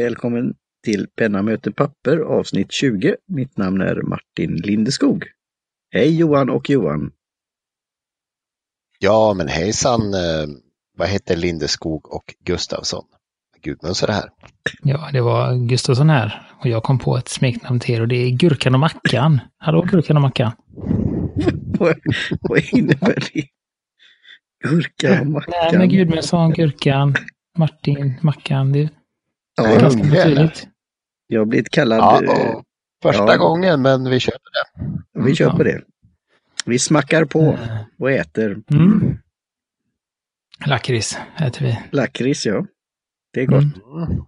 Välkommen till Penna möter papper avsnitt 20. Mitt namn är Martin Lindeskog. Hej Johan och Johan! Ja, men hejsan! Eh, vad heter Lindeskog och Gustavsson? Gudmundsson är här. Ja, det var Gustavsson här och jag kom på ett smeknamn till er och det är Gurkan och Mackan. Hallå Gurkan och Mackan! vad, vad innebär det? Gurka och Mackan? Nej, men Gudmundsson, Gurkan, Martin, Mackan. Det Ja, är ganska naturligt. jag har blivit kallad... Ja, eh, första ja. gången, men vi köper det. vi kör ja. på det. Vi smackar på Eh, och äter Mm. Lakrits äter vi. lakrits, ja. Det är gott. Mm. Mm.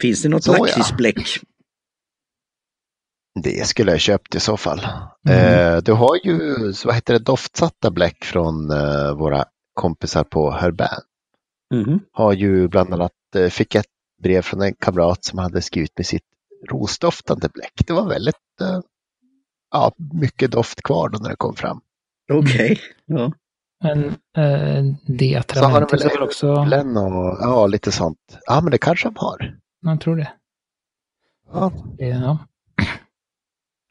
Finns det något ja. lakritsbläck? Det skulle jag köpt i så fall. Mm. Eh, du har ju, så vad heter det, doftsatta bläck från eh, våra kompisar på Herbin. Mhm. Har ju bland annat, fick ett brev från en kamrat som hade skrivit med sitt rosdoftande bläck. Det var väldigt, eh, ja, mycket doft kvar då när det kom fram. Okej. Ja. Men eh, det Så har de väl också... Äpplen och ja, lite sånt. Ja, men det kanske de har. Man tror det. Ja. det ja.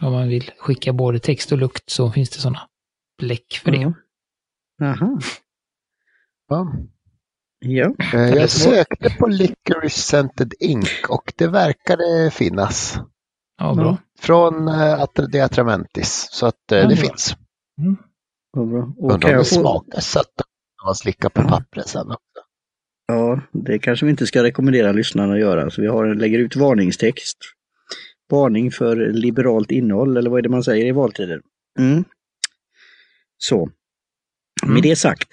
Om man vill skicka både text och lukt så finns det sådana bläck för det. Ja. Aha. Ja. Ja. Eh, Jag sökte på Licorice Scented Ink och det verkade finnas. Ja, bra. Från eh, Atra- De Atramentis. Så att eh, Ja, det bra. finns. Vad bra. Och Undrar kan om det jag få... smakar sött när man slickar på Ja. pappret sen. Ja, det kanske vi inte ska rekommendera lyssnarna att göra. Så vi har, lägger ut varningstext. Varning för liberalt innehåll, eller vad är det man säger i valtider? Mm. Så. Mm. Med det sagt.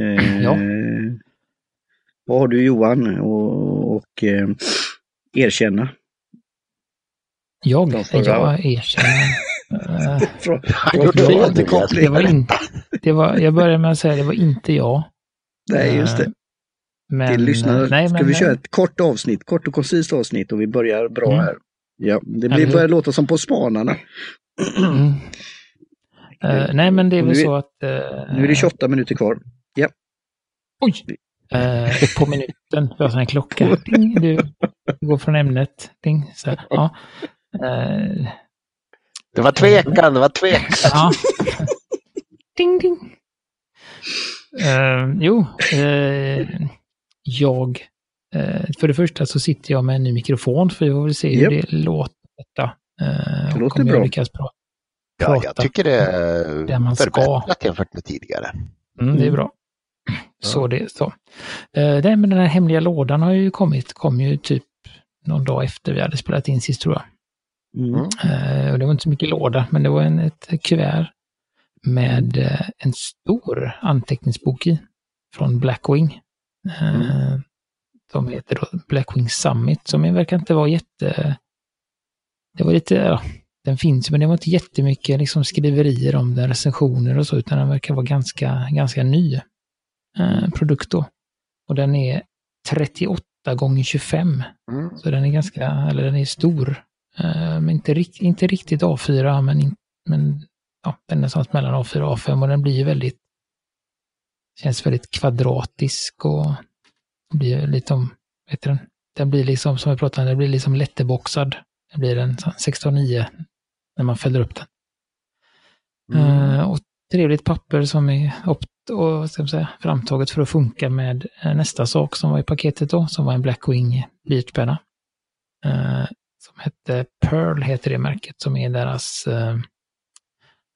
Eh, Ja. Vad har du Johan och, och eh, erkänna? Jag, jag erkänner. Från, gjorde det- var inte, det var, jag börjar med att säga det var inte jag. Nej, just det. Eh, Men, Till lyssnarna nej, ska men, vi köra ett kort avsnitt, kort och koncist avsnitt och vi börjar bra Mm. här. Ja, det blir, börjar låta som på Spanarna. Mm. Eh, nej, men det är väl så att... eh, Nu är det 28 minuter kvar. Oj! Eh, på minuten, vi har här klocka. Ding, du går från ämnet. Ding, så här. Ja. Eh, Det var tvekan, det var tvekan. ja. ding, ding. Eh, jo, eh, jag... Eh, för det första så sitter jag med en ny mikrofon för jag vill se hur Japp. det låter. Detta. Eh, Det låter bra. lyckas pra- Ja, prata. jag tycker det är Det man ska. förbättrat jämfört med tidigare. Mm, det är Mm. Bra. Så det så. Det, men den här hemliga lådan har ju kommit, kom ju typ någon dag efter vi hade spelat in sist tror jag. Mm. Mm. Eh, och det var inte så mycket låda, men det var en, ett kuvert med eh, en stor anteckningsbok i från Blackwing. Uh, De heter då Blackwing Summit, som verkar inte vara jätte... Det var lite, ja, den finns men det var inte jättemycket liksom, skriverier om den, recensioner och så, utan den verkar vara ganska, ganska ny eh, produkt då. Och den är 38 gånger 25 Mm. så den är ganska, eller den är stor. Eh, men inte, rikt, inte riktigt A4, men, in, men ja, den är någonstans mellan A4 och A5 och den blir väldigt, känns väldigt kvadratisk och blir lite om, vet du den? Den blir liksom, som vi pratade om, den blir liksom lätteboxad. Den blir en sån 16.9 när man fäller upp den. Mm. Eh, och trevligt papper som är upp, och, ska säga, framtaget för att funka med eh, nästa sak som var i paketet då, som var en Blackwing blyertspenna. Eh, som hette Pearl, heter det märket, som är deras... Eh,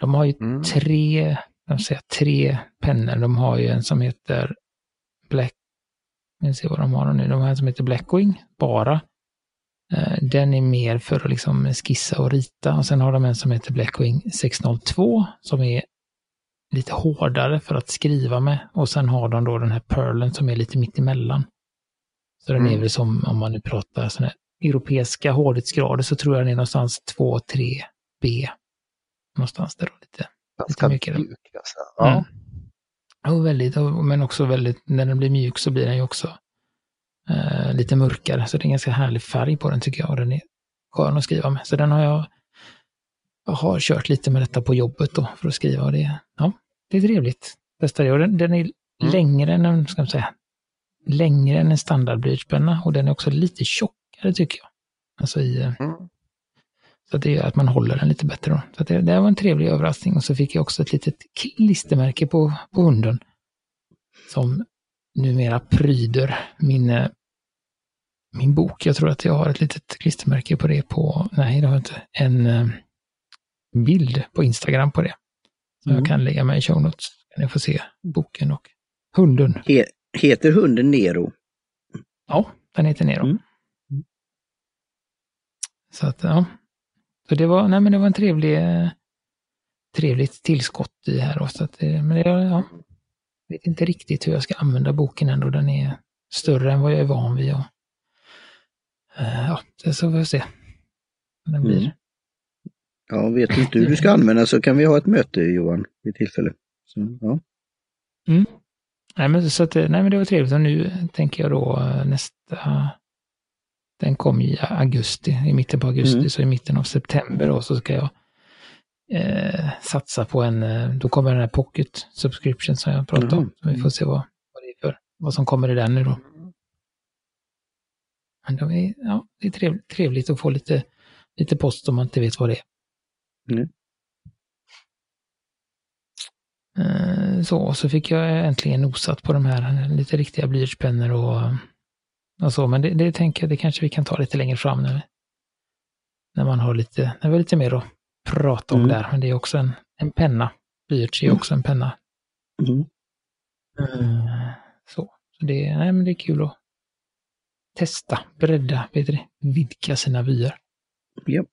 de har ju Mm. tre, jag säga, tre pennor. De har ju en som heter Black... Vi ser vad de har nu. De har en som heter Blackwing, bara. Eh, Den är mer för att liksom skissa och rita. Och sen har de en som heter Blackwing 602 som är lite hårdare för att skriva med. Och sen har de då den här Pearlen som är lite mitt emellan. Så den är Mm. väl som, om man nu pratar sådana här europeiska hårdhetsgrader, så tror jag den är någonstans 2-3 B. Någonstans där då lite. Ganska mycket då. mjuk. Alltså. Ja. Mm. Och väldigt, men också väldigt, när den blir mjuk så blir den ju också eh, lite mörkare. Så det är en ganska härlig färg på den tycker jag. Och den är skön att skriva med. Så den har jag, jag har kört lite med detta på jobbet då för att skriva. Och det, ja, det är trevligt. Testade jag. Och Den, den är längre än en, ska man säga, längre än en standard blyertspenna och den är också lite tjockare tycker jag. Alltså i, eh, Mm. så att det gör att man håller den lite bättre då. Så det, det var en trevlig överraskning och så fick jag också ett litet klistermärke på, på hunden. Som numera pryder min, eh, min bok. Jag tror att jag har ett litet klistermärke på det på, nej det har jag inte, en eh, bild på Instagram på det. Så Mm. jag kan lägga med i show notes. Kan ni få se boken och hunden. He, heter hunden Nero? Ja, den heter Nero. Mm. Så att, ja. Så det var, nej men det var en trevlig, eh, trevligt tillskott i här då. Så att, det- men det, ja. Jag vet inte riktigt hur jag ska använda boken ändå. Den är större än vad jag är van vid. Och, eh, ja, det så får vi se. vad Den blir. Mm. Ja, vet du inte hur du ska använda så kan vi ha ett möte Johan vid tillfälle. Så, ja. Nej men, så att, nej men det var trevligt och nu tänker jag då eh, nästa, den kom i augusti, i mitten på augusti, Mm. så i mitten av september då så ska jag eh, satsa på en, eh, då kommer den här pocket subscription som jag pratade om. Mhm. Så vi får se vad, vad det är för, vad som kommer i den nu då. Men det är, ja, det är trevligt, trevligt att få lite, lite post om man inte vet vad det är. Mm. Eh, Så, så fick jag äntligen nosat på de här lite riktiga blyertspennor och, och så. Men det, det tänker jag, det kanske vi kan ta lite längre fram när, när man har lite, när vi har lite mer att prata om Mm. där. Men det är också en, en penna. Blyerts är Mm. också en penna. Mm. Eh, Så, så det, nej, men det är kul att testa, bredda, vet du det, vidga sina vyer. Japp.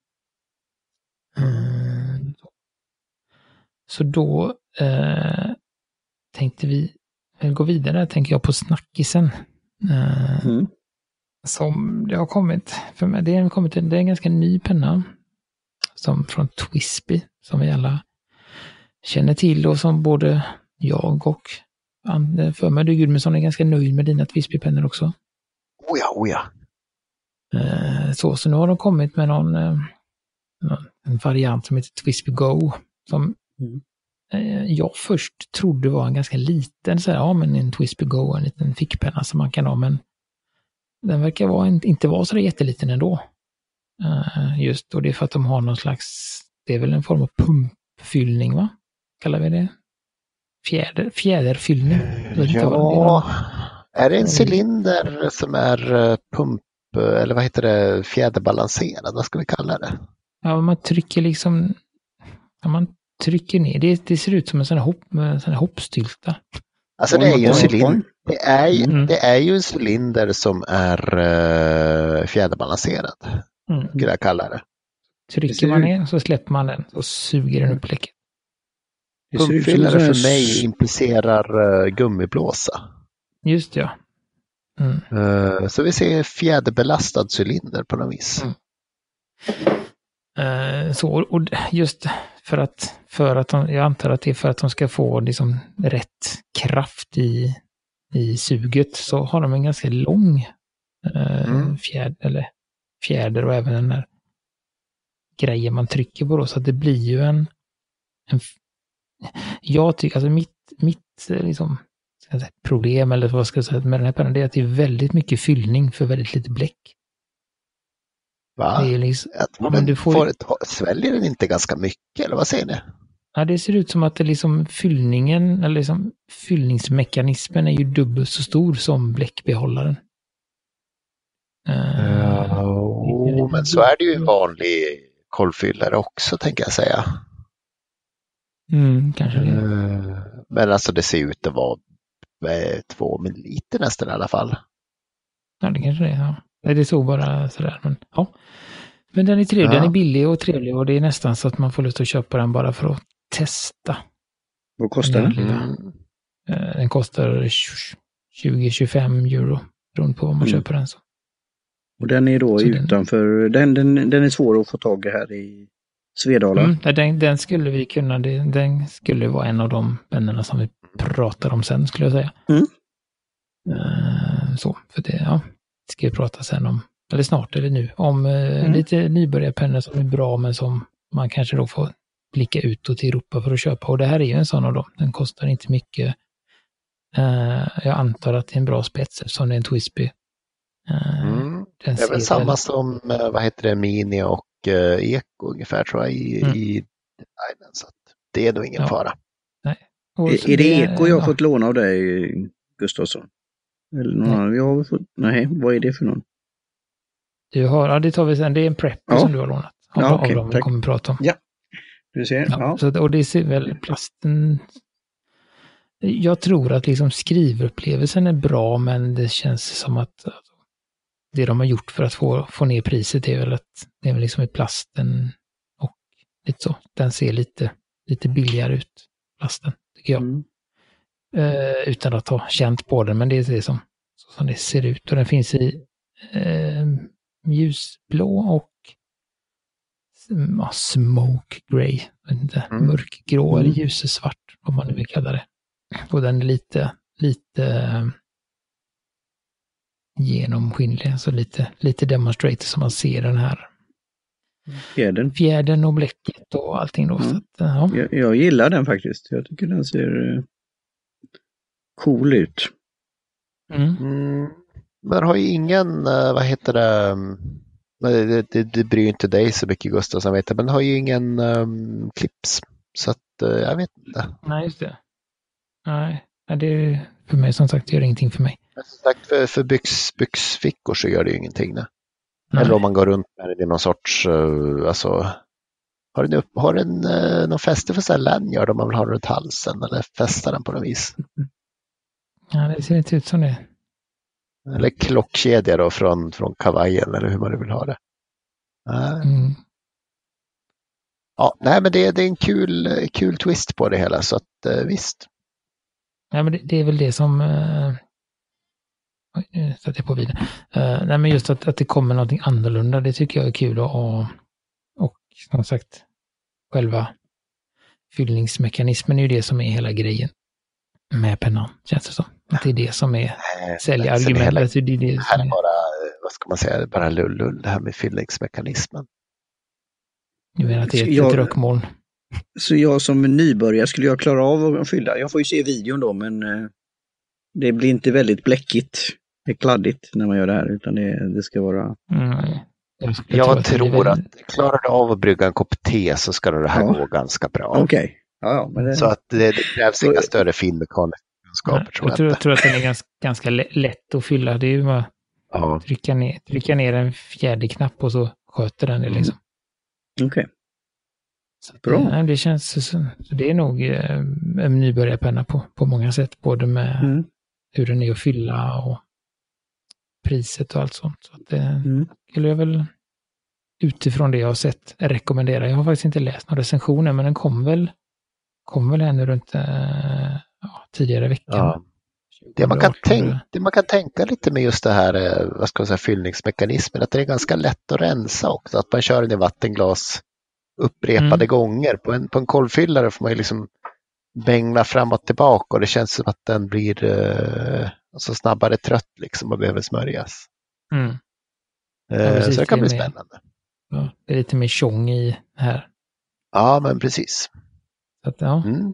Mm. Så då eh, tänkte vi eh, gå vidare, tänker jag, på snackisen. Eh, Mm. Som det har kommit, för mig, det har kommit det är en ganska ny penna. Som från Twisby, som vi alla känner till och som både jag och An- för mig du Gudmundsson är ganska nöjd med dina Twisby-pennor också. Oh ja, oh ja. Eh, så, så nu har de kommit med någon, eh, någon en variant som heter Twisby Go. Som Mm. eh, jag först trodde var en ganska liten, så här, ja men en Twisby Go, en liten fickpenna som man kan ha, men den verkar vara, en- inte vara så där jätteliten ändå. Eh, just, och det är för att de har någon slags, det är väl en form av pumpfyllning va? Kallar vi det? Fjäder, fjäderfyllning. Ja, är det en cylinder som är eh, pump eller vad heter det, fjäderbalanserad? Vad ska vi kalla det? Ja, man trycker liksom, man trycker ner, det, det ser ut som en sån här, hopp, en sån här hoppstylta. Alltså det är ju en cylinder. Det är ju, Mm. det är ju en cylinder som är uh, fjäderbalanserad, Mm. skulle jag kalla det. Trycker man ner så släpper man den och suger den upp läcket. Pumpfyllare för mig implicerar uh, gummiblåsa. Just ja. Mm. Eh, så vi ser fjäderbelastad cylinder på något vis. Mm. Eh, så, och just för att, för att de, jag antar att det är för att de ska få liksom rätt kraft i, i suget, så har de en ganska lång eh, Mm. fjäder, eller fjäder och även den där grejen man trycker på då, så att det blir ju en, en jag tycker, alltså mitt, mitt eh, liksom, problem eller vad ska jag säga med den här pennan, det är att det är väldigt mycket fyllning för väldigt lite bläck. Va? Liksom, Ja, men du får får ju- sväljer den inte ganska mycket, eller vad säger ni? Ja, det ser ut som att det liksom fyllningen, eller liksom fyllningsmekanismen är ju dubbelt så stor som bläckbehållaren. Eh, Jo, men så är det ju en vanlig kolvfyllare också, tänker jag säga. Mm, kanske det. Eh, Men alltså det ser ut att vara eh, två milliliter nästan i alla fall. Ja, det kanske det är. Ja. Nej, det såg bara sådär. Men, ja. men den är trevlig. Ja. Den är billig och trevlig och det är nästan så att man får lust att köpa den bara för att testa. Vad kostar den? Mm. Den kostar 20-25 euro beroende på vad man Mm. köper den. Så. Och den är då Så utanför, den, den, den är svår att få tag i här i Svedala. Mm, den, den skulle vi kunna, den skulle vara en av de pennorna som vi pratar om sen skulle jag säga. Mm. Eh, så, för det, ja, ska vi prata sen om, eller snart eller nu, om eh, Mm. lite nybörjarpennor som är bra men som man kanske då får blicka utåt i Europa för att köpa. Och det här är ju en sån av dem. Den kostar inte mycket. Eh, jag antar att det är en bra spets eftersom det är en Twisby. Eh, Mm. den Det är väl samma som, eh, vad heter det, Mini och Eko ungefär tror jag i, Mm. i designen. Så det är nog ingen Ja. fara. så Är, är det Eko jag har ja, fått låna av dig, Gustafsson? Eller någon Nej. annan? Jag har fått, nej, vad är det för någon? Du har, ja, det tar vi sen. Det är en Prepper Ja. som du har lånat. Av, Ja, okej, av dem vi kommer att prata om. Du ser? Ja, Ja. Så, att- och det ser väl plasten... Jag tror att liksom skrivupplevelsen är bra, men det känns som att alltså, det de har gjort för att få, få ner priset är väl att det är väl liksom i plasten och lite så. Den ser lite, lite billigare ut, plasten, tycker jag. Mm. Eh, utan att ha känt på den, men det är det som, så som det ser ut. Och den finns i eh, ljusblå och mm, ja, smoke grey. Inte, Mm. Mörkgrå Mm. eller ljusesvart, om man nu vill kalla det. Och den är lite, lite eh, genomskinlig, alltså lite, lite demonstrator som man ser den här Fjädern. fjädern och bläcket och allting då. Mm. Så att, ja. Jag, jag gillar den faktiskt. Jag tycker den ser eh, cool ut. Mm. Mm. Men har ju ingen, eh, vad heter det, mm, det, det, det, bryr inte dig så mycket Gustafsson vet jag, men har ju ingen um, clips. Så att eh, jag vet inte. Nej, just det. Nej, det är för mig som sagt, det gör ingenting för mig. Men som sagt, för, för byx, byxfickor så gör det ju ingenting. Nej. Nej. Eller om man går runt med det i någon sorts, uh, alltså, har den, upp, har den uh, någon fäste för så här lanyard om man vill ha den runt halsen eller fästa den på något vis? Ja, det ser inte ut som det. Eller klockkedja då från, från kavajen eller hur man nu vill ha det. Nej. Mm. Ja, nej men det, det är en kul, kul twist på det hela så att eh, visst. Nej, men det, det är väl det som... Uh, oj, nu satte jag på vidare. Uh, nej, men just att, att det kommer någonting annorlunda, det tycker jag är kul och, och, och som sagt, själva fyllningsmekanismen är ju det som är hela grejen med pennan, känns det som. Att det är det som är säljargumentet. Det är det Det här är bara, vad ska man säga, bara lull-lull det här med fyllningsmekanismen. jag menar att det är ett, Jag- ett rökmoln. Så jag som nybörjare, skulle jag klara av att fylla? Jag får ju se videon då, men eh, det blir inte väldigt bläckigt. Det är kladdigt när man gör det här, utan det, det ska vara... Mm. Jag, Jag, att blir tror väldigt- att klarar du av att brygga en kopp te så ska det här Ja. gå ganska bra. Okej. Ja, ja, det... Så att det, det krävs inga större finmekaniska kunskaper tror jag jag tror, inte. jag tror att den är ganska, ganska lä- lätt att fylla. Det är ju bara Ja. trycka ner, trycka ner en fjärde knapp och så sköter den det liksom. Okej. Så att, Bra. nej, det känns, så, så det är nog eh, en nybörjarpenna på, på många sätt. Både med Mm. hur den är att fylla och priset och allt sånt. Så att det Mm. skulle jag väl utifrån det jag har sett rekommendera. Jag har faktiskt inte läst några recensioner men den kom väl, kom väl ännu runt eh, ja, tidigare veckan. Ja. Det man, kan 2018 tänka, det man kan tänka lite med just det här eh, vad ska man säga, fyllningsmekanismen, att det är ganska lätt att rensa också. Att man kör den i vattenglas upprepade Mm. gånger. På en, på en kolvfyllare får man ju liksom bängla fram och tillbaka och det känns som att den blir eh, alltså snabbare trött liksom och behöver smörjas. Mm. Eh, precis, så det kan bli med. spännande. Ja, det är lite mer tjong i här. Ja, men precis. Så att, ja. Mm.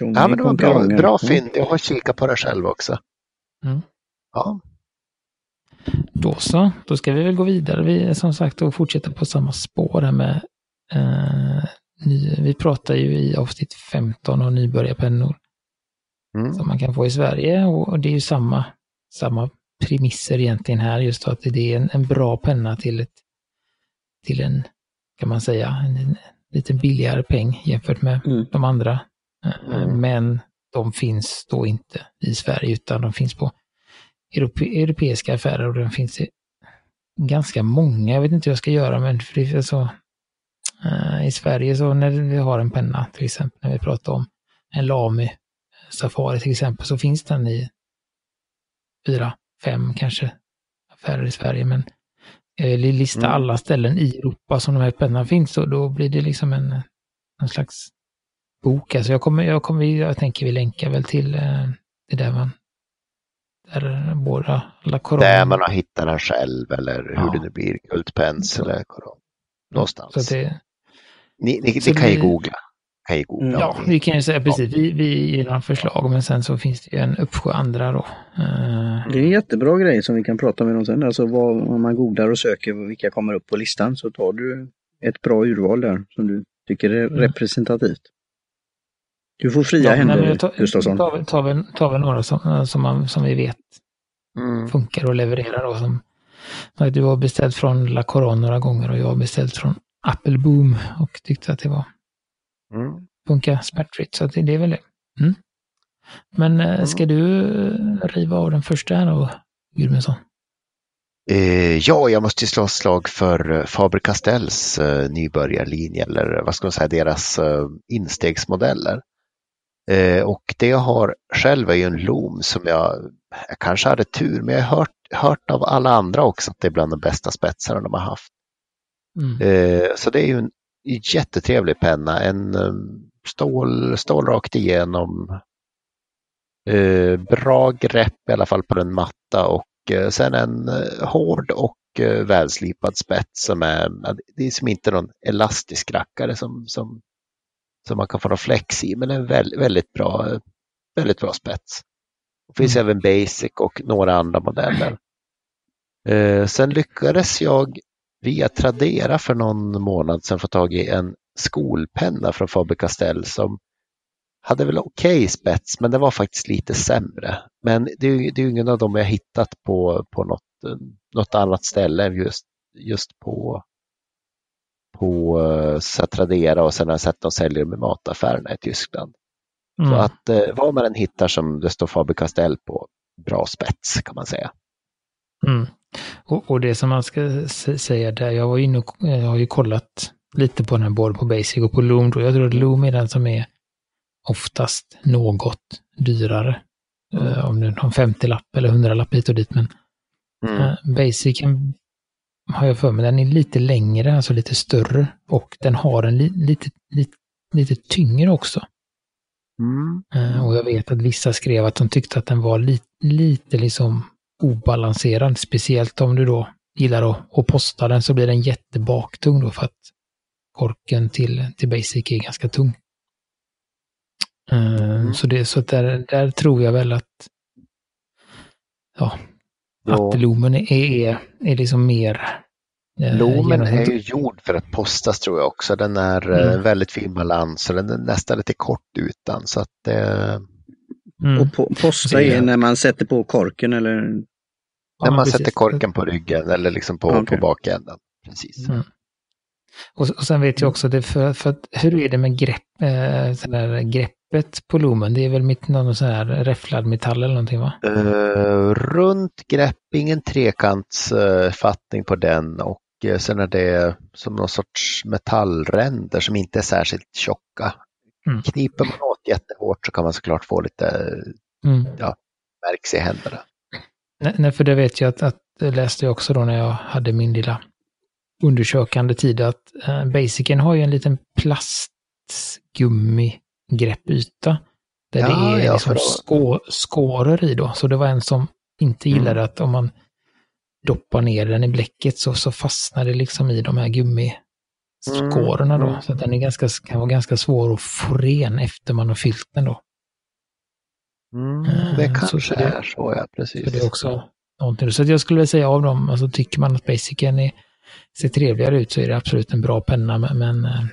Ja, men det var bra, bra Ja. fynd. Jag har kikat på det själv också. Mm. Ja, Då så, då ska vi väl gå vidare. Vi som sagt och fortsätta på samma spår här med eh, ny, vi pratar ju i avsnitt 15 om nybörjarpennor mm. som man kan få i Sverige och, och det är ju samma, samma premisser egentligen här, just då att det är en, en bra penna till ett till en, kan man säga, en, en lite billigare peng jämfört med Mm. de andra. Eh, Mm. Men de finns då inte i Sverige utan de finns på europe, europeiska affärer och de finns i ganska många. Jag vet inte hur jag ska göra men för det är så, eh, i Sverige så när vi har en penna till exempel när vi pratar om en Lamy Safari till exempel så finns den i fyra, fem kanske affärer i Sverige men jag vill lista Mm. alla ställen i Europa som de här pennorna finns och då blir det liksom en, en slags bok. Alltså jag kommer, jag kommer, jag tänker vi länkar väl till eh, det där man, där båda La Coron. Där man har hittat den själv eller hur Ja. det nu blir, Kultpens eller Koron. Någonstans. Så det, ni ni, ni kan ju det- googla. Ge goda. Mm. Ja, vi kan ju säga precis. Vi, vi några förslag, men sen så finns det ju en uppsjö andra då. Eh, Det är en jättebra grej som vi kan prata med dem sen. Alltså vad, om man googlar och söker vilka kommer upp på listan så tar du ett bra urval där som du tycker är Mm. representativt. Du får fria ja, händer, jag tar, Gustafsson. tar, tar, väl, tar väl några som, som, man, som vi vet Mm. funkar och levererar då. Som, som du har beställt från La Coron några gånger och jag har beställt från Apple Boom och tyckte att det var Mm. funkar smärtfritt. Så det, är väl det. Mm. Men eh, ska du eh, riva av den första här då, Gudmundsson? Eh, ja, jag måste slå slag för Faber-Castells eh, nybörjarlinje eller vad ska man säga, deras eh, instegsmodeller. Och det jag har själv är ju en Loom som jag, jag kanske hade tur, men jag har hört, hört av alla andra också att det är bland de bästa spetsarna de har haft. Mm. Så det är ju en jättetrevlig penna, en eh, stål, stål rakt igenom. Eh, bra grepp i alla fall på den matta och eh, sen en eh, hård och eh, välslipad spets som är, det är som inte någon elastisk rackare som, som, som man kan få någon flex i, men en väldigt, väldigt bra, väldigt bra spets. Det finns även Basic och några andra modeller. Sen lyckades jag via Tradera för någon månad sedan få tag i en skolpenna från Faber-Castell som hade väl okej spets, men det var faktiskt lite sämre. Men det är, ju- det är ingen av dem jag hittat på, på något, något annat ställe än just, just på, på eh, så Tradera och sen har jag sett dem sälja dem i mataffärerna i Tyskland. Så Mm. att eh, vad man än hittar som det står Faber-Castell på, bra spets kan man säga. Mm. Och, och det som man ska säga där, jag var inne och jag har ju kollat lite på den här både på Basic och på Loom. Då. Jag tror att Loom är den som är oftast något dyrare. Eh, om det är någon 50-lapp eller 100-lapp hit och dit. Men Mm. eh, Basic kan- har jag för mig, den är lite längre, alltså lite större. Och den har en li, lite, lite, lite tyngre också. Mm. Eh, Och jag vet att vissa skrev att de tyckte att den var li, lite liksom obalanserad. Speciellt om du då gillar att, att posta den så blir den jättebaktung då för att korken till, till Basic är ganska tung. Eh, Så, det, så där, där tror jag väl att ja, Ja. att Lumen är, är, är liksom mer eh, Lomen är ju gjord för att postas tror jag också. Den är eh, Mm. väldigt fin balans och den är nästan lite kort utan. Så att eh, Mm. Och po posta är- är när man sätter på korken eller? när Ja, man precis. sätter korken på ryggen eller liksom på, Okej. på bakänden. Precis. Mm. Och, och sen vet jag också det för, för att hur är det med grepp, eh, sån där greppet på Lumen? Det är väl mitt, någon sån här räfflad metall eller någonting va? Eh, runt grepp, ingen trekantsfattning på den och eh, sen är det som någon sorts metallränder som inte är särskilt tjocka. Mm. Kniper man åt jättehårt så kan man såklart få lite Mm. märks i händerna. Nej, nej, för det vet jag att, att läste jag också då när jag hade min lilla undersökande tid att eh, Basicen har ju en liten plastgummigreppyta. Där Ja, det är ja, liksom skå, skåror i då. Så det var en som inte Mm. gillade att om man doppar ner den i bläcket så, så fastnar det liksom i de här gummiskårorna då. Mm. Så att den är ganska, kan vara ganska svår att få ren efter man har fyllt den då. Mm, Eh, det så- kanske så det- är så, ja precis. Så det är också någonting. Så att jag skulle vilja säga av dem, alltså tycker man att Basicen är, ser trevligare ut så är det absolut en bra penna, men, eh,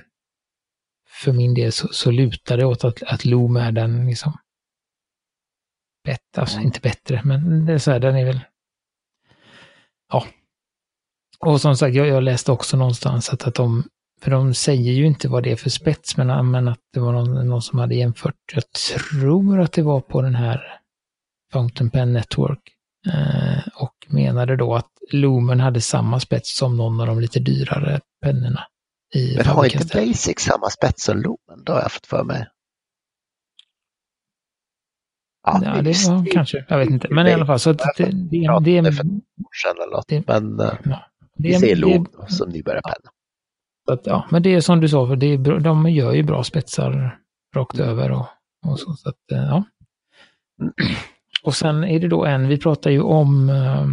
för min del så, så lutar det åt att, att Loom är den liksom bättre, alltså inte bättre, men det är så här, den är väl ja. Och som sagt, jag, jag läste också någonstans att, att de, för de säger ju inte vad det är för spets, men, men att det var någon, någon som hade jämfört, jag tror att det var på den här Fountain Pen Network. Eh, och menade då att Lumen hade samma spets som någon av de lite dyrare pennorna. I Men har inte. Basic samma spets som Lumen? Det har jag fått för mig. Ja, det visst. var kanske, jag vet inte. Men i alla fall, så det, det, Ja, det, det, det är är-. Det- eh, ja, det, vi är- ser det, Loom som nybörjarpenna. Att, ja, men det är som du sa, för det är, bra- de gör ju bra spetsar rakt över och, och så. så att, eh, ja. Och sen är det då en, vi pratar ju om eh,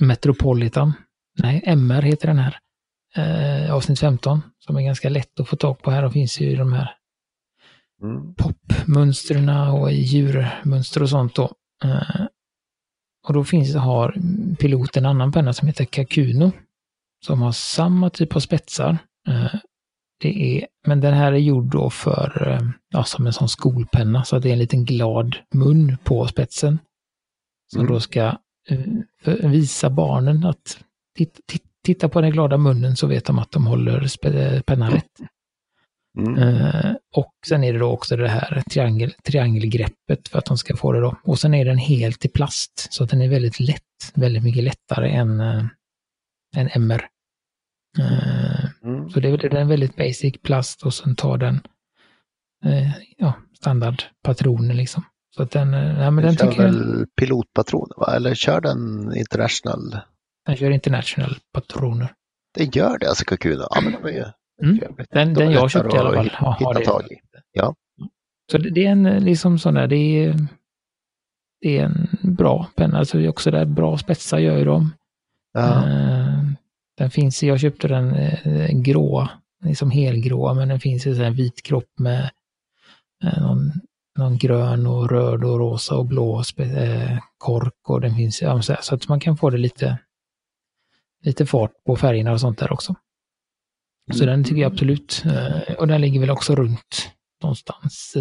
Metropolitan. Nej, MR heter den här. eh, avsnitt 15, som är ganska lätt att få tag på här. De finns ju de här Mm. popmönstren och djurmönster och sånt då. Eh, och då finns, har piloten en annan penna som heter Kakuno. Som har samma typ av spetsar. Eh, det är, men den här är gjord då för, eh, ja, som en sån skolpenna, så att det är en liten glad mun på spetsen. Som Mm. då ska eh, visa barnen att titta, titta, på den glada munnen så vet de att de håller pennan rätt. Mm. Eh, och sen är det då också det här triangel, triangelgreppet för att de ska få det då. Och sen är den helt i plast, så att den är väldigt lätt, väldigt mycket lättare än, eh, än MR. Eh, Mm. så det är, en väldigt basic plast och sen tar den eh, ja, standardpatroner liksom. Så att den, eh, ja, men den Den kör tycker jag, väl pilotpatroner va? Eller kör den international? den kör international patroner. Den gör det alltså Kakuno? Ja men de är ju Mm. Den, De den jag köpte i alla fall hitta- hitta det. tag i. Så det, det är en liksom sån där, det är, det är en bra penna. Alltså det är också där bra spetsar gör ju de. Ja. Eh, Den finns, jag köpte den eh, grå, liksom helgrå, men den finns i här vit kropp med eh, någon, någon grön och röd och rosa och blå eh, kork och den finns, ja, så, att man kan få det lite, lite fart på färgerna och sånt där också. Så den tycker jag absolut, eh, och den ligger väl också runt någonstans,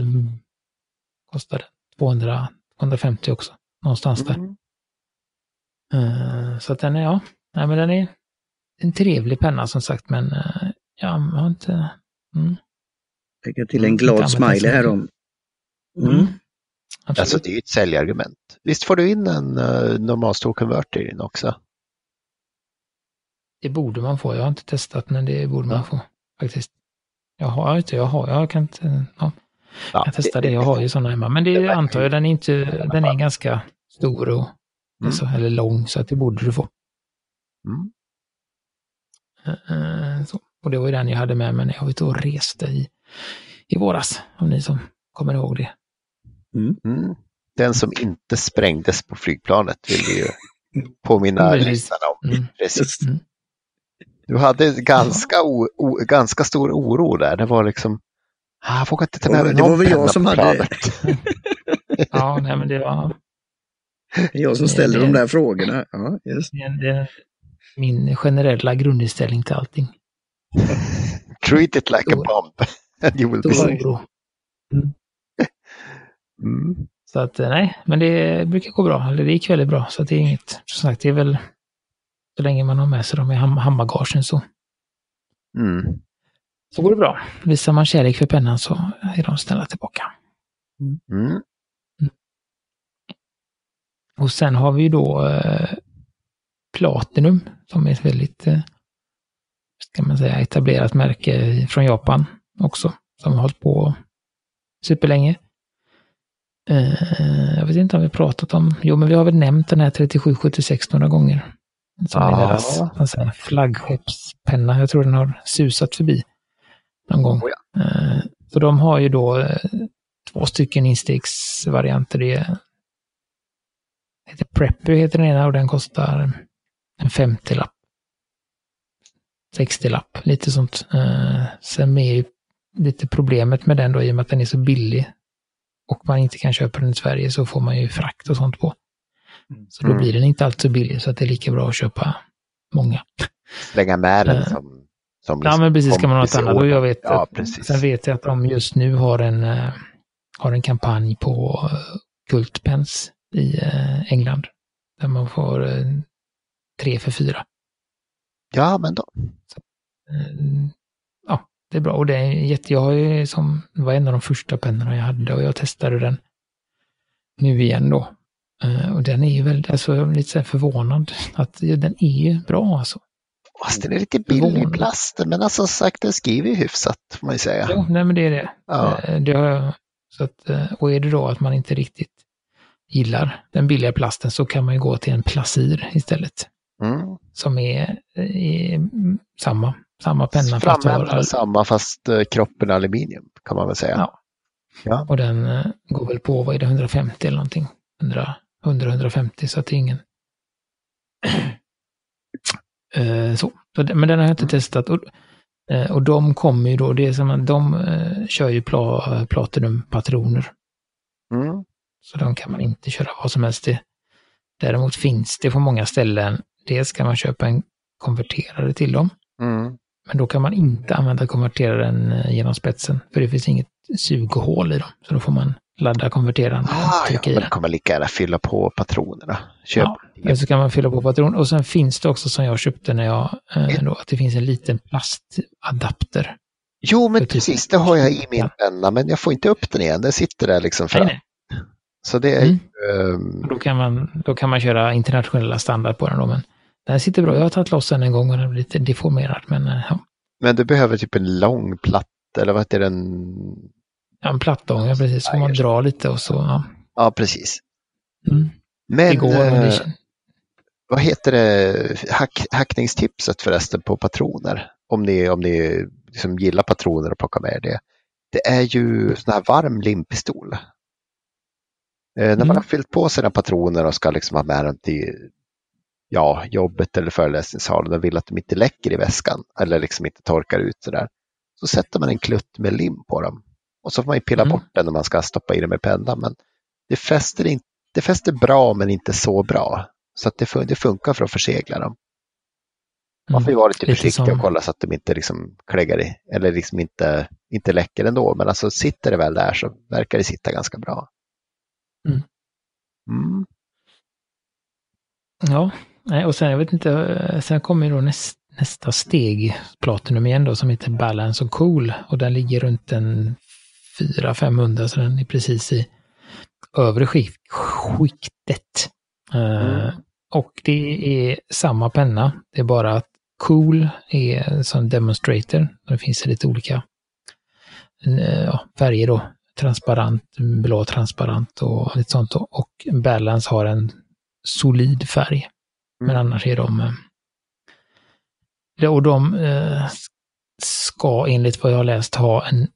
kostar den 200, 250 också, någonstans där. Mm. Så att den är, ja, nej men den är en trevlig penna som sagt, men eh, ja, man har inte... Mm, Lägga till en glad smiley här om. Mm. absolut. Alltså det är ju ett säljargument. Visst får du in en uh, normalstor konverter i den också? Det borde man få. Jag har inte testat, men det borde man få faktiskt. Jag har inte, jag har, jag kan inte, ja, Ja, jag testar det. Jag har ju sådana hemma. Men det, det antar jag, den är inte, den är ganska stor och, Mm. alltså, eller lång, så att det borde du få. Mm. Eh, Så. Och det var ju den jag hade med mig när jag var ute och reste i, i våras, om ni som kommer ihåg det. Mm. Den som inte sprängdes på flygplanet vill vi ju påminna lyssnarna om. Mm. Precis. Mm. Du hade ganska, o, o, ganska stor oro där. Det var liksom, ah, jag vågar inte ta med mig det var någon väl jag som hade-. Ja, nej, men det var jag som ställer det- de där frågorna. Ja, just. det, min generella grundinställning till allting. Treat it like a Stor- bomb. And you will be Stor oro. Mm. Så att eh, nej, men det brukar gå bra. Eller det gick väldigt bra. Så det är inget, som sagt, det är väl så länge man har med sig dem i ham- handbagagen så, Mm. så går det bra. Visar man kärlek för pennan så är de snälla tillbaka. Mm. Och sen har vi då eh, Platinum som är ett väldigt, eh, ska man säga, etablerat märke från Japan också. Som har hållit på superlänge. Eh, jag vet inte om vi har pratat om, jo men vi har väl nämnt den här 3776 några gånger. Som är Ja. deras säger, flaggskeppspenna. Jag tror den har susat förbi någon gång. Oh Eh, så de har ju då två stycken instegsvarianter. Det är heter Prepper heter den ena och den kostar en 50-lapp. 60-lapp, lite sånt. Eh, sen är ju lite problemet med den då i och med att den är så billig och man inte kan köpa den i Sverige så får man ju frakt och sånt på. Så då Mm. blir den inte alltid så billig så att det är lika bra att köpa många. Slänga med den Eh. som, som Ja men precis, ska man ha något annat. Och jag vet Ja, att, precis. sen vet jag att de just nu har en, eh, har en kampanj på Kultpens i England. Där man får tre för fyra. Ja, men då. Eh, ja, det är bra. Och det är jätte, jag har ju som, det var en av de första pennorna jag hade och jag testade den nu igen då. Eh, och den är ju väldigt, alltså jag är lite så förvånad att den är ju bra alltså. Fast den är lite billig i plasten, men alltså sagt, den skriver ju hyfsat får man ju säga. Jo, nej men det är det. Ja. Eh, det har så att, och är det då att man inte riktigt gillar den billiga plasten så kan man ju gå till en Placir istället. Mm. Som är, är samma, samma penna. Framändan är all- samma fast eh, kroppen är aluminium kan man väl säga. Ja. Ja. Och den eh, går väl på, vad är det, 150 eller någonting? 100, 100-150 så att det är ingen... Eh, så. Men den har jag inte testat. Och, eh, och de kommer ju då, det är som att de eh, kör ju pla, Platinum-patroner. Mm. Så de kan man inte köra vad som helst i. Däremot finns det på många ställen, dels kan man köpa en konverterare till dem, Mm. men då kan man inte använda konverteraren eh, genom spetsen, för det finns inget sughål i dem. Så då får man ladda konverteraren Ah, ja, men då kan man lika gärna fylla på patronerna. Köp. Ja, så kan man fylla på patron. Och sen finns det också som jag köpte när jag, eh, då, att det finns en liten plastadapter. Jo, men typ- precis, det har jag i min penna, men jag får inte upp den igen. Den sitter där liksom fram. Nej, nej. Så det är Mm. ehm, Då kan, man, då kan man köra internationella standard på den då, men den sitter bra. Jag har tagit loss den en gång och den är lite deformerad, men eh, ja. Men du behöver typ en lång platta, eller vad heter den? Ja, en plattånga precis, så man drar lite och så, ja. Ja, precis. Mm. Men Det går, men eh, det, vad heter det, Hack, hackningstipset förresten på patroner? Om ni, om ni liksom gillar patroner och plockar med det. Det är ju sån här varm limpistol. Eh, när man Mm. har fyllt på sina patroner och ska liksom ha med dem till ja, jobbet eller föreläsningssalen och vill att de inte läcker i väskan eller liksom inte torkar ut sådär. Så sätter man en klutt med lim på dem. Och så får man ju pilla Mm. bort den när man ska stoppa i den med pennan. Men det fäster, inte, det fäster bra men inte så bra. Så att det, fun- det funkar för att försegla dem. Man får ju vara lite, Mm. Lite försiktig som- och kolla så att de inte liksom kläggar i eller liksom inte, inte läcker ändå. Men alltså sitter det väl där så verkar det sitta ganska bra. Mm. Mm. Ja, nej, och sen jag vet inte, eh, sen kommer ju då näst, nästa steg, Platinum igen då, som heter Balance och Cool. Och den ligger runt en 400-500, så den är precis i övre skikt, skiktet. Eh, Mm. och det är samma penna, det är bara att Cool är som demonstrator. Det finns lite olika ja, färger då. Transparent, blå transparent och lite sånt. då. Och Balance har en solid färg. Men annars är de... eh, det- Och de eh, ska enligt vad jag har läst ha en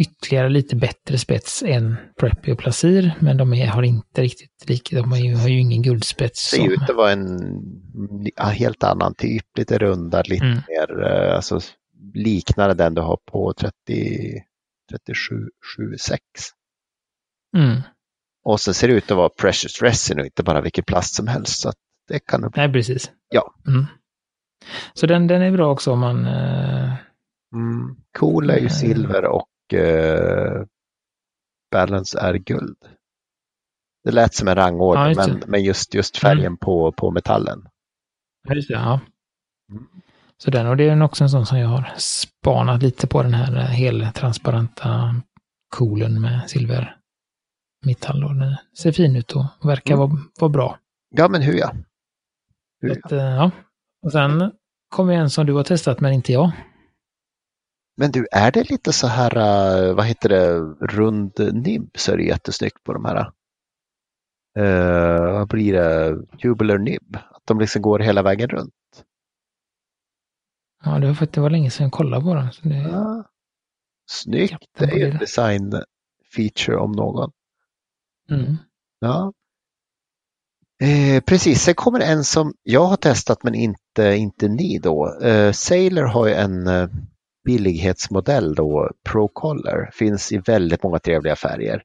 ytterligare lite bättre spets än Preppy och Placir, men de är, har inte riktigt lika, de har ju, har ju ingen guldspets. ser som- ut att vara en ja, helt annan typ, lite rundad, lite Mm. mer eh, alltså, liknande den du har på 30, 37, 76. Mm. Och så ser det ut att vara precious resin och inte bara vilken plast som helst. Så att det kan nog bli. Nej, precis. Ja. Mm. Så den, den är bra också om man... Eh, Mm. Cool är ju Mm. silver och eh, balance är guld. Det lät som en rangordning, Ja, just det. men, men just, just färgen på, på metallen. just det, ja. Mm. Så den, och det är också en sån som jag har spanat lite på den här eh, heltransparenta coolen med silver metall. Och den ser fin ut och verkar Mm. vara, vara bra. Ja, men hur ja. Att, eh, ja. Och sen kommer en som du har testat men inte jag. Men du, är det lite så här, eh, vad heter det, rund nibb så är det jättesnyggt på de här. Uh, vad blir det, jubilar nibb? Att de liksom går hela vägen runt. Ja, det var, faktiskt- det var länge sedan jag kollade på den. Så det, Ja. Snyggt, det är en design feature om någon. mm. Ja. Eh, precis, sen kommer en som jag har testat men inte, inte ni då. Eh, Sailor har ju en eh, billighetsmodell då, Pro Color. Finns i väldigt många trevliga färger.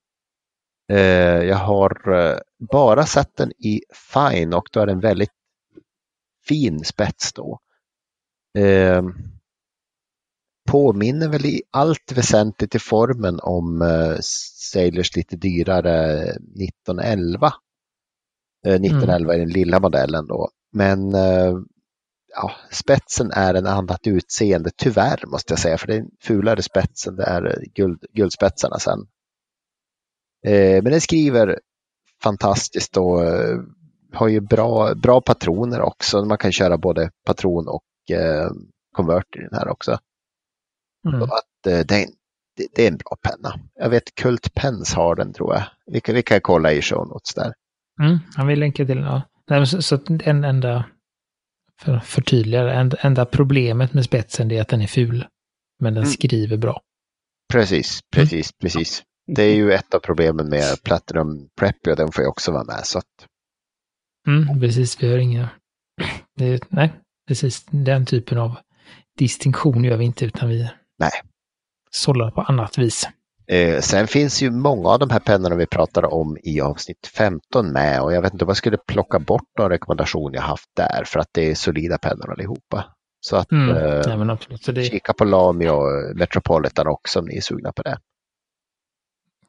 Eh, jag har eh, bara sett den i Fine och då är den väldigt fin spets då. Eh, påminner väl i allt väsentligt i formen om eh, Sailors lite dyrare 1911. Eh, 1911 är den lilla modellen då. Men eh, ja, spetsen är en annat utseende, tyvärr måste jag säga, för det är en fulare spets än det är guld, guldspetsarna sen. Eh, men den skriver fantastiskt och eh, har ju bra, bra patroner också. Man kan köra både patron och eh, konvert i den här också. Mm. Så att, eh, det, är en, det, det är en bra penna. Jag vet Kult Pens har den tror jag. Vi kan, vi kan kolla i show notes där. Mm, han vill länka till ja. Nej, så, så en enda, för förtydligare, en, enda problemet med spetsen är att den är ful. Men den Mm. skriver bra. Precis, precis, precis. Det är ju ett av problemen med Platinum Preppy och den får ju också vara med. Så att, Mm, precis, vi har inga... Är, nej, precis den typen av distinktion gör vi inte utan vi Nej. sållar på annat vis. Eh, sen finns ju många av de här pennorna vi pratar om i avsnitt 15 med och jag vet inte om jag skulle plocka bort någon rekommendation jag haft där för att det är solida pennor allihopa. Så att Mm. eh, Nej, absolut. Så det, kika på Lamy och Metropolitan också om ni är sugna på det.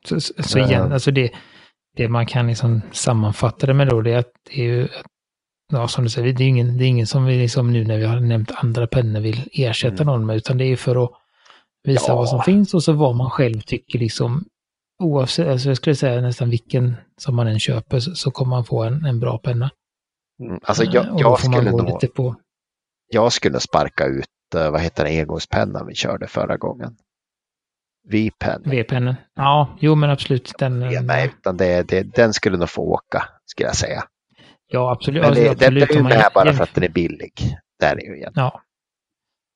Så, så så igen, Ja. alltså det, det man kan liksom sammanfatta det med då, det är att det är ju, ja som du säger, det är ingen, det är ingen som vi liksom nu när vi har nämnt andra pennor vill ersätta Mm. någon med, utan det är för att visa Ja. vad som finns och så vad man själv tycker liksom, oavsett, alltså jag skulle säga nästan vilken som man än köper så, så kommer man få en, en bra penna. Mm. Alltså Eh, jag, då jag, man skulle nog, på, jag skulle sparka ut, eh, vad heter det, engångspennan vi körde förra gången. V-pen. V-pennor. Ja, jo men absolut. Den, Ja, nej, utan det, det, den skulle nog få åka, skulle jag säga. ja, absolut. Men alltså, det, absolut det är ju man med bara för att den är billig. Där är ju igen. Ja.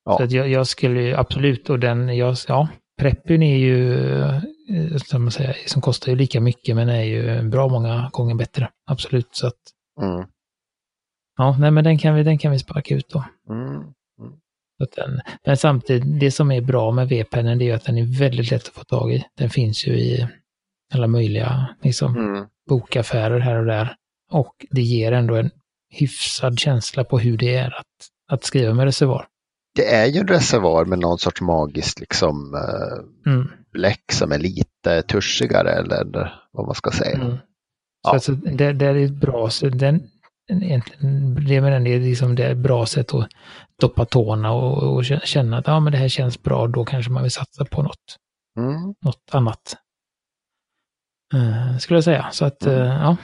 Ja. Så att jag, jag skulle ju absolut, och den, jag, ja, Preppyn är ju, eh, som, man säger, som kostar ju lika mycket men är ju bra många gånger bättre. Absolut. Så att, Mm. ja, nej men den kan vi, den kan vi sparka ut då. Mm. Den, men samtidigt, det som är bra med V-pennan det är att den är väldigt lätt att få tag i. Den finns ju i alla möjliga liksom, Mm. bokaffärer här och där. Och det ger ändå en hyfsad känsla på hur det är att, att skriva med reservoar. Det är ju en reservoar med någon sorts magiskt liksom eh, Mm. bläck som är lite tuschigare eller vad man ska säga. Mm. Så Ja. alltså, det, det är ett bra sätt. Den, egentligen, det är liksom det är ett bra sätt att doppa tårna och, och känna att ja, men det här känns bra, då kanske man vill satsa på något, Mm. något annat. Eh, skulle jag säga. Så att, eh, ja.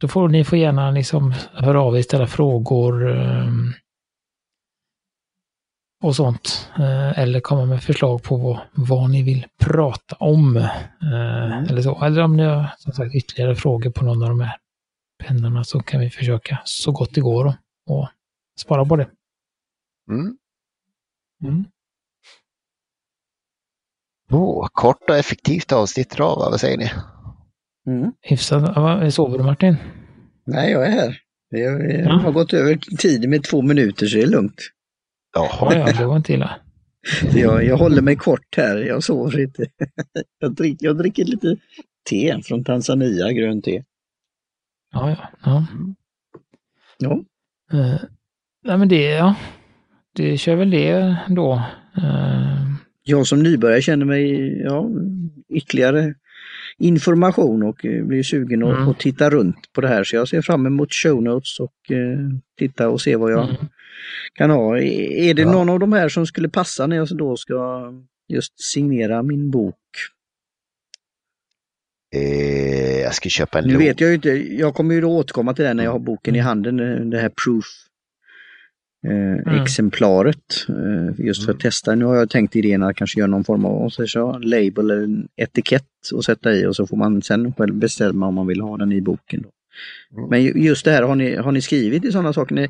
Då får ni får gärna liksom höra av er, ställa frågor eh, och sånt. Eh, eller komma med förslag på vad, vad ni vill prata om. Eh, Mm. Eller så. Eller om ni har som sagt, ytterligare frågor på någon av de här pennorna så kan vi försöka så gott det går och, spara på det. Mm. Åh, kort och effektivt avsnitt idag, va? vad säger ni? Mm. Hyfsat. Sover du Martin? Nej, jag är här. Jag, jag Ja. har gått över tiden med två minuter så det är lugnt. Ja, ja, det var inte illa. Så jag, jag håller mig kort här, jag sover inte. Jag, drick, jag dricker lite te från Tanzania, grönt te. Ja, ja. ja. Ja. Eh, nej, men det, ja. Det kör väl det då. Eh, Jag som nybörjare känner mig, ja, ytterligare information och eh, blir sugen att Mm. att titta runt på det här. Så jag ser fram emot show notes och eh, titta och se vad jag mm. Kan ha. Är det Ja. någon av de här som skulle passa när jag då ska just signera min bok? Eh, jag ska köpa en Nu vet jag ju inte, jag kommer ju då återkomma till det när jag har boken i Mm. handen, eh, det här proof eh, Mm. exemplaret. Eh, just för att testa. Nu har jag tänkt idén att kanske göra någon form av jag, label eller en etikett och sätta i och så får man sen själv bestämma om man vill ha den i boken. Då. Mm. Men ju- just det här, har ni, har ni skrivit i sådana saker? Ni,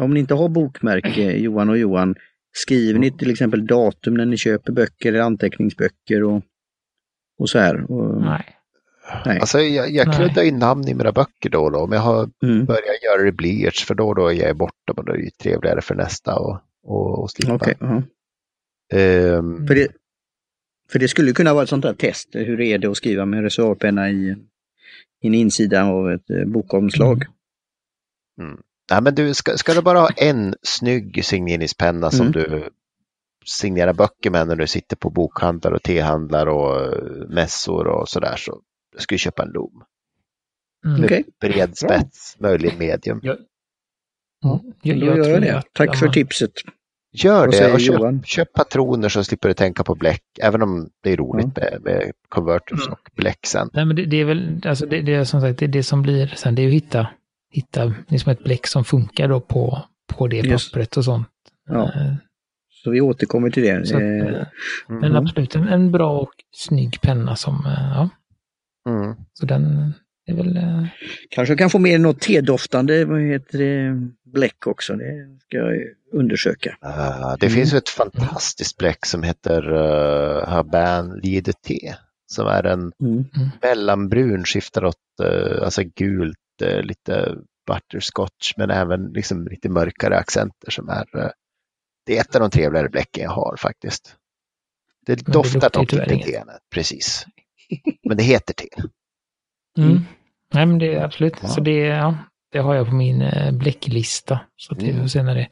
om ni inte har bokmärke, Johan och Johan, skriver ni till exempel datum när ni köper böcker eller anteckningsböcker och, och så här? Och, Nej. nej. Alltså, jag, jag Nej. kluddar in namn i mina böcker då och då, men jag har Mm. börjat göra det i blyerts för då och då är jag borta och då är det ju trevligare för nästa och, och, och slippa. Okej, ja. Ehm, För det, för det skulle kunna vara ett sånt där test, hur är det att skriva med reservoarpenna i, i en insida av ett eh, bokomslag? Nej, men du, ska, ska du bara ha en snygg signeringspenna som Mm. du signerar böcker med när du sitter på bokhandlar och tehandlar och eh, mässor och sådär så ska du köpa en Loom. Mm. Okej, Bred spets, möjligen medium. Jag, Ja, jag, då jag gör jag det. att Tack för tipset. Gör det och köp, köp patroner så slipper du tänka på bläck, även om det är roligt med, med converters Mm. och bläck sen. Nej, men det, det är väl, alltså det, det är som sagt, det, är det som blir sen, det är att hitta, hitta liksom ett bläck som funkar då på, på det Just. pappret och sånt. Ja. Eh, Så vi återkommer till det. Så att, Eh, eh, Mm. Men absolut en, en bra och snygg penna som, ja, Mm. så den är väl, Kanske jag kan få med något tedoftande, vad heter det, bläck också. Det ska jag undersöka. Ah, det Mm. finns ju ett fantastiskt bläck som heter uh, Haban Liede Te. Som är en Mm. mellanbrun, skiftar åt uh, alltså gult, eh, lite butterscotch men även liksom lite mörkare accenter som är eh, det är ett av de trevligare bläcken jag har faktiskt. Det det doftar ju dock inget. te, precis. Men det heter te. Mm. Mm. Nej, men det är absolut. Ja. Så det, ja, det har jag på min eh, bläcklista. Så att vi Mm. får se när det,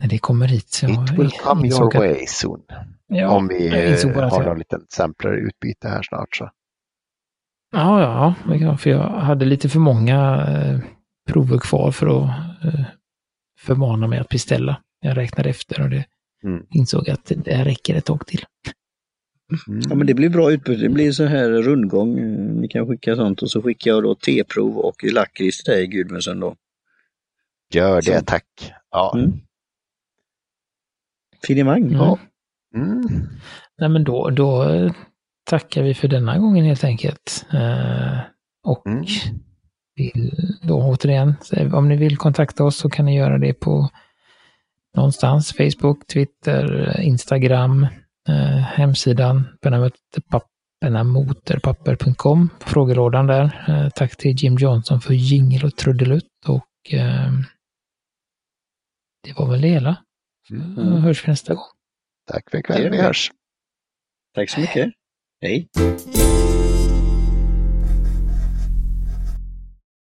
när det kommer hit. Så jag It will come your way soon. Ja, Om vi jag eh, har jag- någon liten samplerutbyte här snart så. Ja, ja, kan- för jag hade lite för många eh, prover kvar för att eh, förmana mig att beställa. Jag räknade efter och det Mm. insåg att det här räcker ett tag till. Mm. Ja men det blir bra utbyte. Det blir så här rundgång. Eh, Ni kan skicka sånt och så skickar jag då teprov och lakrits till dig Gudmundsen då. Gör det, Så. tack. Ja. Mm. Finemang. Mm. Ja. Mm. Nej, men då, då tackar vi för denna gången helt enkelt. Eh, och Mm. vill då återigen, om ni vill kontakta oss så kan ni göra det på någonstans, Facebook, Twitter, Instagram, eh, hemsidan pennamoterpapper.com, frågelådan där. Eh, tack till Jim Johnson för jingel och trudelutt och eh, det var väl det hela. Mm. Hörs vi nästa gång. Tack för ikväll, vi. hörs. Tack så mycket. Hej.